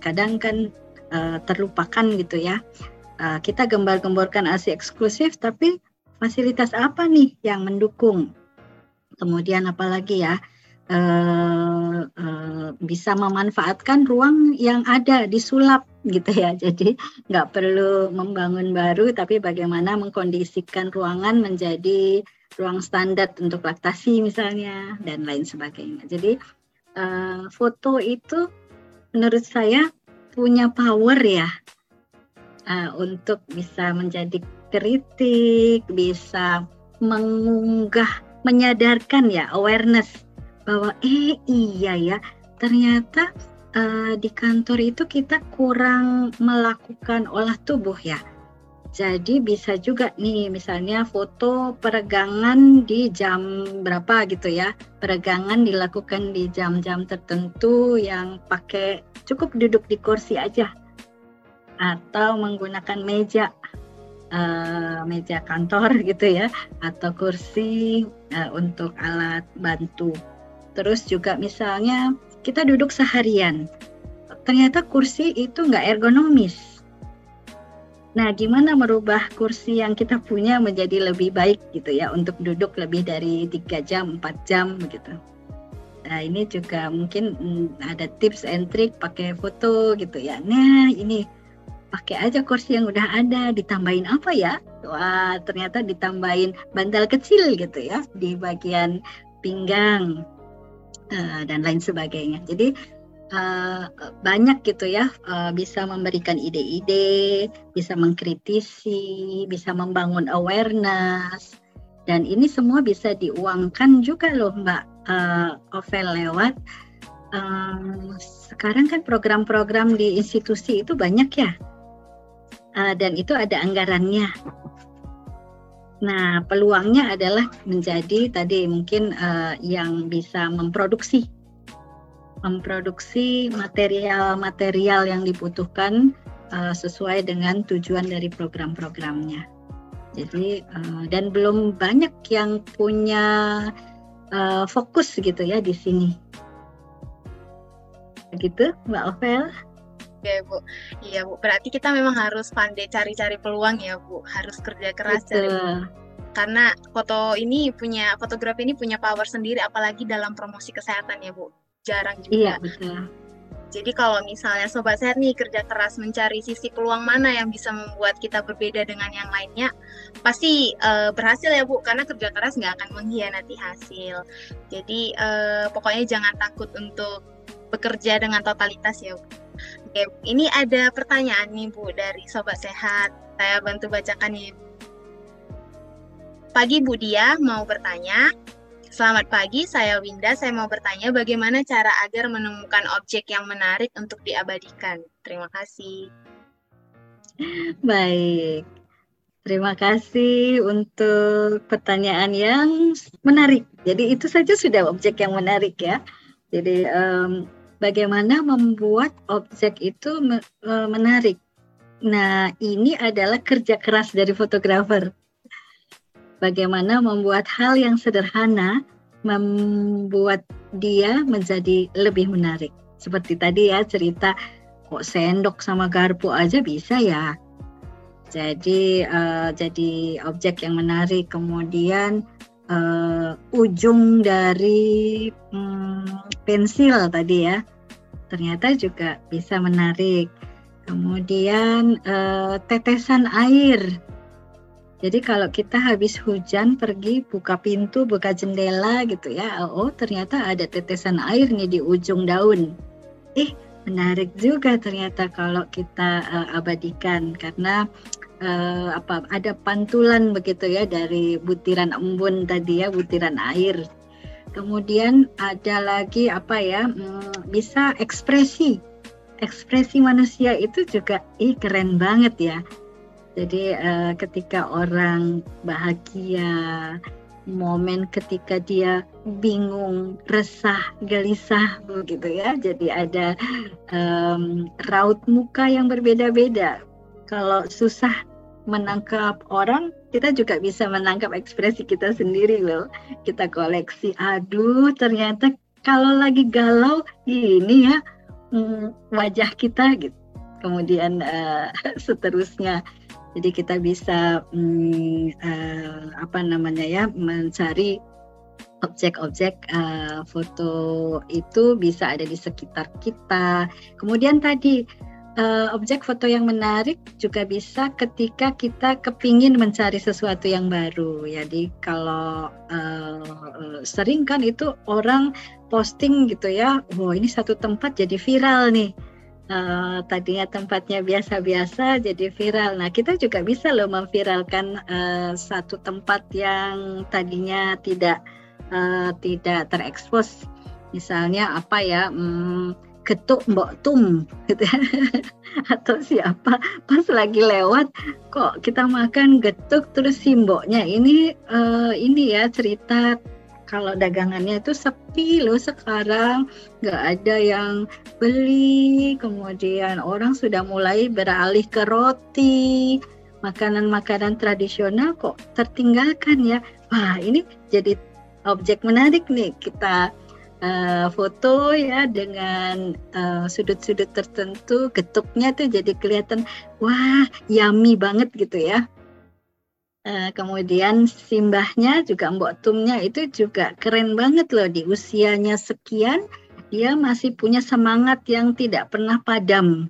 kadang kan uh, terlupakan gitu ya. Uh, kita gembar-gemborkan ASI eksklusif, tapi fasilitas apa nih yang mendukung? Kemudian apalagi ya, uh, uh, bisa memanfaatkan ruang yang ada di sulap gitu ya. Jadi nggak perlu membangun baru, tapi bagaimana mengkondisikan ruangan menjadi ruang standar untuk laktasi misalnya dan lain sebagainya. Jadi uh, foto itu menurut saya punya power ya uh, untuk bisa menjadi kritik, bisa mengunggah, menyadarkan ya awareness bahwa eh iya ya ternyata uh, di kantor itu kita kurang melakukan olah tubuh ya. Jadi bisa juga nih misalnya foto peregangan di jam berapa gitu ya. Peregangan dilakukan di jam-jam tertentu yang pakai cukup duduk di kursi aja atau menggunakan meja uh, meja kantor gitu ya atau kursi uh, untuk alat bantu. Terus juga misalnya kita duduk seharian, ternyata kursi itu nggak ergonomis. Nah, gimana merubah kursi yang kita punya menjadi lebih baik gitu ya untuk duduk lebih dari tiga jam, 4 jam begitu. Nah, ini juga mungkin hmm, ada tips and trick pakai foto gitu ya. Nah, ini pakai aja kursi yang udah ada ditambahin apa ya? Wah ternyata ditambahin bantal kecil gitu ya di bagian pinggang uh, dan lain sebagainya. Jadi uh, banyak gitu ya uh, bisa memberikan ide-ide bisa mengkritisi bisa membangun awareness. Dan ini semua bisa diuangkan juga loh mbak uh, Ovel lewat um, sekarang kan program-program di institusi itu banyak ya uh, dan itu ada anggarannya. Nah, peluangnya adalah menjadi tadi mungkin uh, yang bisa memproduksi memproduksi material-material yang dibutuhkan uh, sesuai dengan tujuan dari program-programnya. Jadi dan belum banyak yang punya uh, fokus gitu ya di sini. Begitu, Mbak Ovel? ya Bu. Iya Bu, berarti kita memang harus pandai cari-cari peluang ya Bu, harus kerja keras cari karena foto ini punya fotografi ini punya power sendiri apalagi dalam promosi kesehatan ya Bu. Jarang juga. Iya, betul. Jadi kalau misalnya sobat sehat nih kerja keras mencari sisi peluang mana yang bisa membuat kita berbeda dengan yang lainnya, pasti uh, berhasil ya Bu, karena kerja keras nggak akan mengkhianati hasil. Jadi uh, pokoknya jangan takut untuk bekerja dengan totalitas ya Bu. Oke, ini ada pertanyaan nih Bu dari Sobat Sehat. Saya bantu bacakan nih. Pagi Bu Dia mau bertanya. Selamat pagi, saya Winda. Saya mau bertanya bagaimana cara agar menemukan objek yang menarik untuk diabadikan. Terima kasih. Baik. Terima kasih untuk pertanyaan yang menarik. Jadi itu saja sudah objek yang menarik ya. Jadi um, bagaimana membuat objek itu e, menarik. Nah, ini adalah kerja keras dari fotografer. Bagaimana membuat hal yang sederhana membuat dia menjadi lebih menarik. Seperti tadi ya cerita kok sendok sama garpu aja bisa ya. Jadi uh, jadi objek yang menarik. Kemudian uh, ujung dari um, pensil tadi ya ternyata juga bisa menarik. Kemudian uh, tetesan air. Jadi kalau kita habis hujan pergi buka pintu, buka jendela gitu ya, oh ternyata ada tetesan air nih di ujung daun. Eh menarik juga ternyata kalau kita uh, abadikan karena uh, apa ada pantulan begitu ya dari butiran embun tadi ya butiran air Kemudian ada lagi apa ya, hmm, bisa ekspresi. Ekspresi manusia itu juga ih keren banget ya. Jadi uh, ketika orang bahagia, momen ketika dia bingung, resah, gelisah begitu ya. Jadi ada um, raut muka yang berbeda-beda. Kalau susah menangkap orang, kita juga bisa menangkap ekspresi kita sendiri loh. Kita koleksi, aduh ternyata kalau lagi galau ini ya hmm, wajah kita gitu. Kemudian uh, seterusnya, jadi kita bisa um, uh, apa namanya ya mencari objek-objek uh, foto itu bisa ada di sekitar kita. Kemudian tadi uh, objek foto yang menarik juga bisa ketika kita kepingin mencari sesuatu yang baru. Jadi kalau uh, sering kan itu orang posting gitu ya, wow ini satu tempat jadi viral nih. Uh, tadinya tempatnya biasa-biasa jadi viral. Nah kita juga bisa loh memviralkan uh, satu tempat yang tadinya tidak uh, tidak terekspos. Misalnya apa ya? Hmm, getuk mbok tum gitu atau siapa pas lagi lewat kok kita makan getuk terus si mboknya ini uh, ini ya cerita kalau dagangannya itu sepi loh sekarang nggak ada yang beli kemudian orang sudah mulai beralih ke roti makanan-makanan tradisional kok tertinggalkan ya. Wah, ini jadi objek menarik nih kita uh, foto ya dengan uh, sudut-sudut tertentu, getuknya tuh jadi kelihatan wah, yummy banget gitu ya. Uh, kemudian simbahnya juga Mbok Tumnya itu juga keren banget loh di usianya sekian dia masih punya semangat yang tidak pernah padam.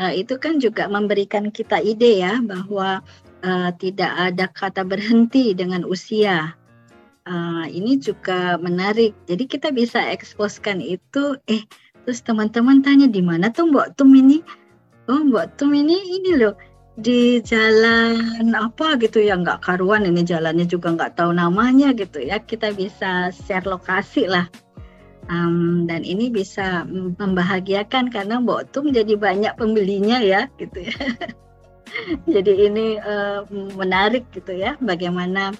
Uh, itu kan juga memberikan kita ide ya bahwa uh, tidak ada kata berhenti dengan usia. Uh, ini juga menarik. Jadi kita bisa eksposkan itu. Eh, terus teman-teman tanya di mana tuh Mbok Tum ini? Oh, Mbok Tum ini ini loh di jalan apa gitu ya nggak karuan ini jalannya juga nggak tahu namanya gitu ya. Kita bisa share lokasi lah. Um, dan ini bisa membahagiakan karena Mbok Tum jadi banyak pembelinya ya gitu ya. Jadi ini uh, menarik gitu ya bagaimana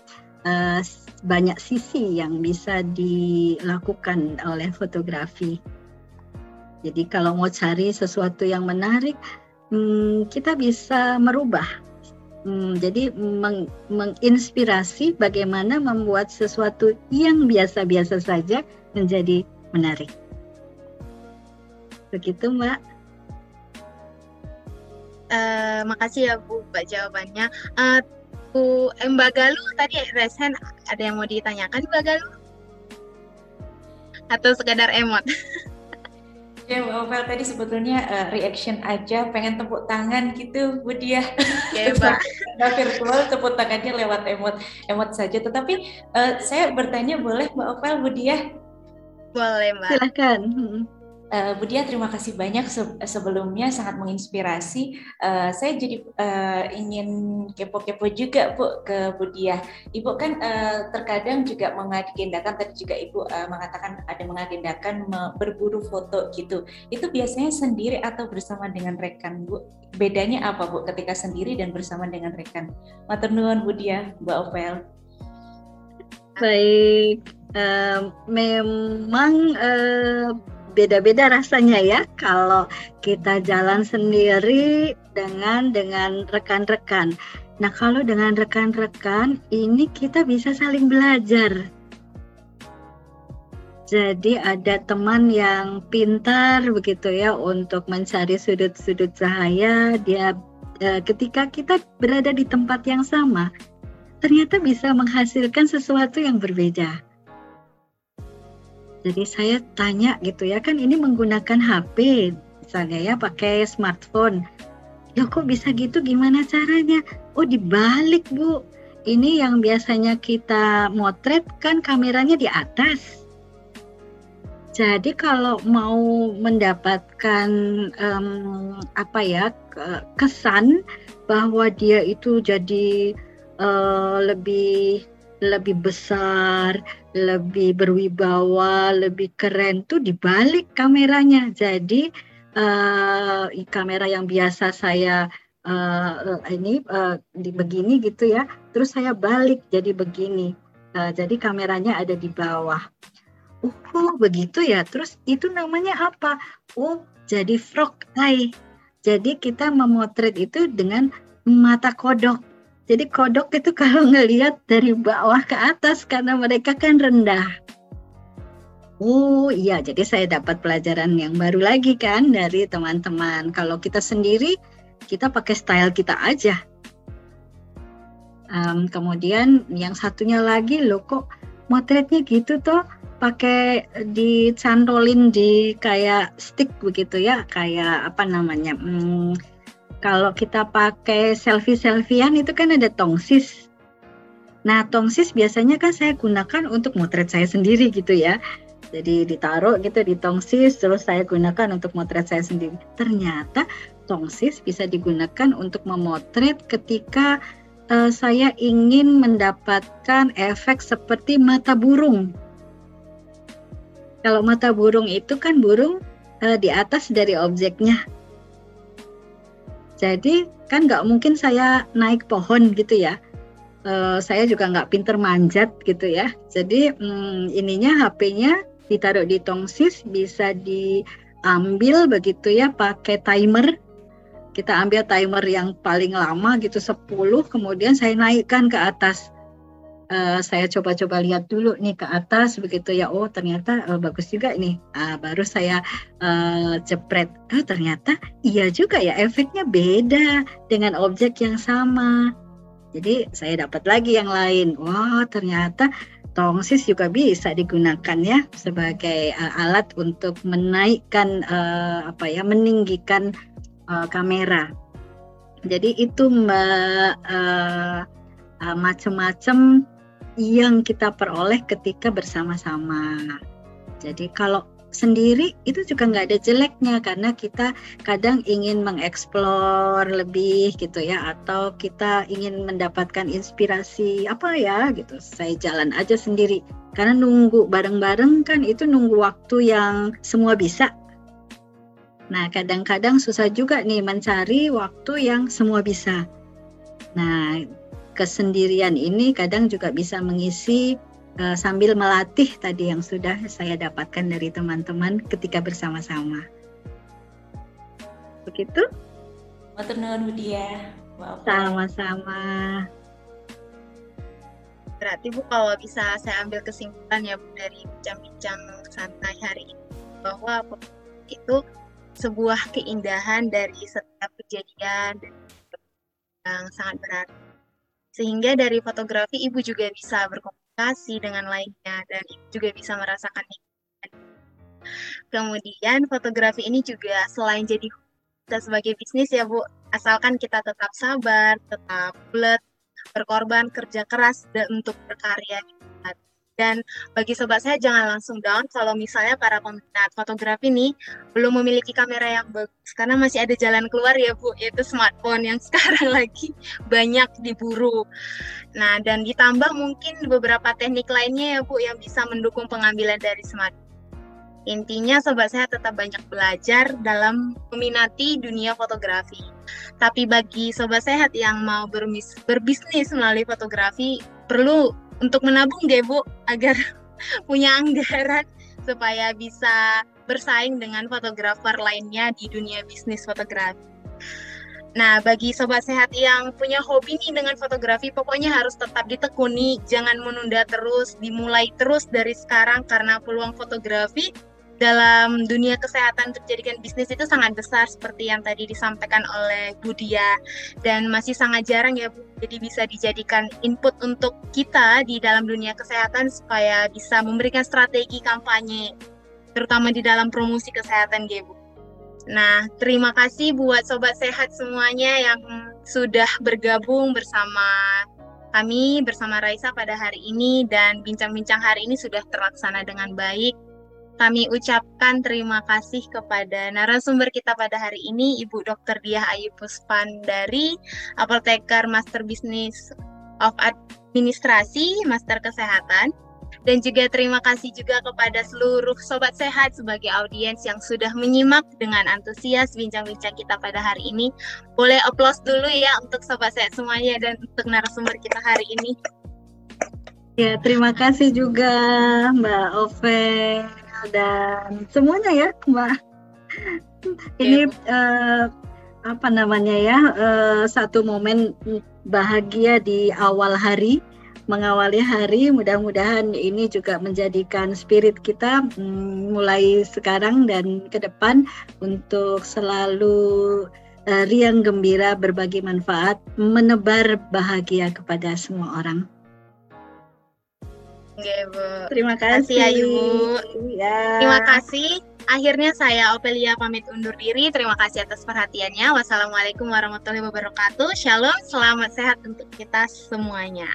uh, banyak sisi yang bisa dilakukan oleh fotografi. Jadi kalau mau cari sesuatu yang menarik hmm, kita bisa merubah. Hmm, jadi meng, menginspirasi bagaimana membuat sesuatu yang biasa-biasa saja menjadi menarik. Begitu, Mbak. Uh, makasih ya Bu Mbak jawabannya. Uh, Bu eh, Mbak Galuh tadi Resen ada yang mau ditanyakan Mbak Galuh? Atau sekadar emot? Ya, Mbak Ovel tadi sebetulnya uh, reaction aja, pengen tepuk tangan gitu, Bu Dia. Ya, Mbak. virtual tepuk tangannya lewat emot, emot saja. Tetapi uh, saya bertanya boleh Mbak Ovel, Bu Dia? Boleh, Mbak. Silakan. Hmm. Uh, Bu Dia terima kasih banyak se sebelumnya sangat menginspirasi. Uh, saya jadi uh, ingin kepo-kepo juga Bu ke Bu Dia. Ibu kan terkadang juga mengagendakan tadi juga Ibu mengatakan ada mengagendakan me berburu foto gitu. Itu biasanya sendiri atau bersama dengan rekan Bu? Bedanya apa Bu ketika sendiri dan bersama dengan rekan? Matur nuwun Bu Ovel. Baik, uh, memang uh, beda-beda rasanya ya kalau kita jalan sendiri dengan dengan rekan-rekan. Nah, kalau dengan rekan-rekan ini kita bisa saling belajar. Jadi ada teman yang pintar begitu ya untuk mencari sudut-sudut cahaya. Dia eh, ketika kita berada di tempat yang sama, ternyata bisa menghasilkan sesuatu yang berbeda. Jadi saya tanya gitu ya kan ini menggunakan HP misalnya ya pakai smartphone. Ya kok bisa gitu gimana caranya? Oh dibalik Bu. Ini yang biasanya kita motret kan kameranya di atas. Jadi kalau mau mendapatkan um, apa ya kesan bahwa dia itu jadi uh, lebih lebih besar, lebih berwibawa, lebih keren tuh dibalik kameranya. Jadi uh, kamera yang biasa saya uh, ini uh, di begini gitu ya, terus saya balik jadi begini. Uh, jadi kameranya ada di bawah. Oh, begitu ya. Terus itu namanya apa? Oh, jadi frog eye. Jadi kita memotret itu dengan mata kodok jadi kodok itu kalau ngelihat dari bawah ke atas karena mereka kan rendah. Oh iya, jadi saya dapat pelajaran yang baru lagi kan dari teman-teman. Kalau kita sendiri, kita pakai style kita aja. Um, kemudian yang satunya lagi, lo kok motretnya gitu tuh pakai dicantolin di kayak stick begitu ya, kayak apa namanya? Hmm, kalau kita pakai selfie-selfiean itu kan ada tongsis. Nah, tongsis biasanya kan saya gunakan untuk motret saya sendiri gitu ya. Jadi ditaruh gitu di tongsis, terus saya gunakan untuk motret saya sendiri. Ternyata tongsis bisa digunakan untuk memotret ketika uh, saya ingin mendapatkan efek seperti mata burung. Kalau mata burung itu kan burung uh, di atas dari objeknya. Jadi kan nggak mungkin saya naik pohon gitu ya. Uh, saya juga nggak pinter manjat gitu ya. Jadi um, ininya HP-nya ditaruh di tongsis bisa diambil begitu ya pakai timer. kita ambil timer yang paling lama gitu 10 kemudian saya naikkan ke atas uh, saya coba-coba lihat dulu nih ke atas begitu ya. Oh ternyata uh, bagus juga nih. Uh, baru saya uh, cepret oh ternyata iya juga ya efeknya beda dengan objek yang sama. Jadi saya dapat lagi yang lain. Wah ternyata tongsis juga bisa digunakan ya sebagai uh, alat untuk menaikkan uh, apa ya meninggikan uh, kamera. Jadi itu uh, uh, macam-macam yang kita peroleh ketika bersama-sama. Jadi kalau sendiri itu juga nggak ada jeleknya karena kita kadang ingin mengeksplor lebih gitu ya atau kita ingin mendapatkan inspirasi apa ya gitu saya jalan aja sendiri karena nunggu bareng-bareng kan itu nunggu waktu yang semua bisa Nah, kadang-kadang susah juga nih mencari waktu yang semua bisa. Nah, kesendirian ini kadang juga bisa mengisi uh, sambil melatih tadi yang sudah saya dapatkan dari teman-teman ketika bersama-sama. Begitu? Matur nuwun Budia. Sama-sama. Berarti Bu kalau bisa saya ambil kesimpulan ya Bu dari bincang-bincang santai hari ini bahwa itu sebuah keindahan dari setiap kejadian yang sangat berarti. Sehingga dari fotografi ibu juga bisa berkomunikasi dengan lainnya dan ibu juga bisa merasakan Kemudian fotografi ini juga selain jadi kita sebagai bisnis ya Bu, asalkan kita tetap sabar, tetap bulat, berkorban, kerja keras dan untuk berkarya dan bagi sobat saya jangan langsung down kalau misalnya para peminat fotografi nih belum memiliki kamera yang bagus karena masih ada jalan keluar ya Bu, yaitu smartphone yang sekarang lagi banyak diburu. Nah, dan ditambah mungkin beberapa teknik lainnya ya Bu yang bisa mendukung pengambilan dari smartphone. Intinya sobat saya tetap banyak belajar dalam meminati dunia fotografi. Tapi bagi sobat sehat yang mau berbisnis melalui fotografi perlu untuk menabung deh Bu agar punya anggaran supaya bisa bersaing dengan fotografer lainnya di dunia bisnis fotografi. Nah, bagi sobat sehat yang punya hobi nih dengan fotografi, pokoknya harus tetap ditekuni, jangan menunda terus, dimulai terus dari sekarang karena peluang fotografi dalam dunia kesehatan untuk jadikan bisnis itu sangat besar seperti yang tadi disampaikan oleh Budia dan masih sangat jarang ya Bu. Jadi bisa dijadikan input untuk kita di dalam dunia kesehatan supaya bisa memberikan strategi kampanye terutama di dalam promosi kesehatan ya Bu. Nah, terima kasih buat sobat sehat semuanya yang sudah bergabung bersama kami bersama Raisa pada hari ini dan bincang-bincang hari ini sudah terlaksana dengan baik kami ucapkan terima kasih kepada narasumber kita pada hari ini, Ibu Dr. Diah Ayu Puspan dari Apoteker Master Business of Administrasi, Master Kesehatan. Dan juga terima kasih juga kepada seluruh sobat sehat sebagai audiens yang sudah menyimak dengan antusias bincang-bincang kita pada hari ini. Boleh applause dulu ya untuk sobat sehat semuanya dan untuk narasumber kita hari ini. Ya, terima kasih juga Mbak Ove dan semuanya ya Mbak. Ini uh, apa namanya ya uh, satu momen bahagia di awal hari mengawali hari mudah-mudahan ini juga menjadikan spirit kita um, mulai sekarang dan ke depan untuk selalu uh, riang gembira berbagi manfaat menebar bahagia kepada semua orang. Oke, Bu. Terima kasih ya, Ibu. Ya. Terima kasih. Akhirnya saya Opelia pamit undur diri. Terima kasih atas perhatiannya. Wassalamualaikum warahmatullahi wabarakatuh. Shalom, selamat sehat untuk kita semuanya.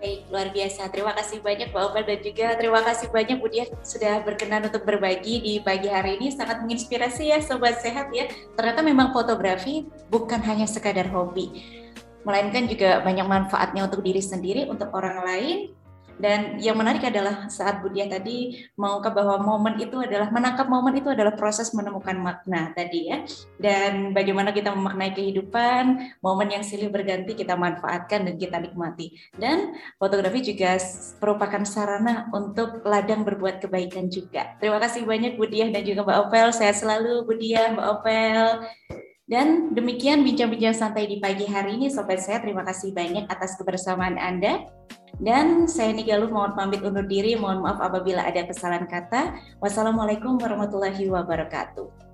Baik, luar biasa. Terima kasih banyak Mbak Opel dan juga terima kasih banyak Bu Dia sudah berkenan untuk berbagi di pagi hari ini. Sangat menginspirasi ya Sobat Sehat ya. Ternyata memang fotografi bukan hanya sekadar hobi, melainkan juga banyak manfaatnya untuk diri sendiri, untuk orang lain, dan yang menarik adalah saat Budia tadi mengungkap bahwa momen itu adalah menangkap momen itu adalah proses menemukan makna tadi ya. Dan bagaimana kita memaknai kehidupan, momen yang silih berganti kita manfaatkan dan kita nikmati. Dan fotografi juga merupakan sarana untuk ladang berbuat kebaikan juga. Terima kasih banyak Budia dan juga Mbak Opel. Sehat selalu Budia, Mbak Opel. Dan demikian bincang-bincang santai di pagi hari ini Sobat Sehat. Terima kasih banyak atas kebersamaan Anda. Dan saya Nigaluh mohon pamit undur diri. Mohon maaf apabila ada kesalahan kata. Wassalamualaikum warahmatullahi wabarakatuh.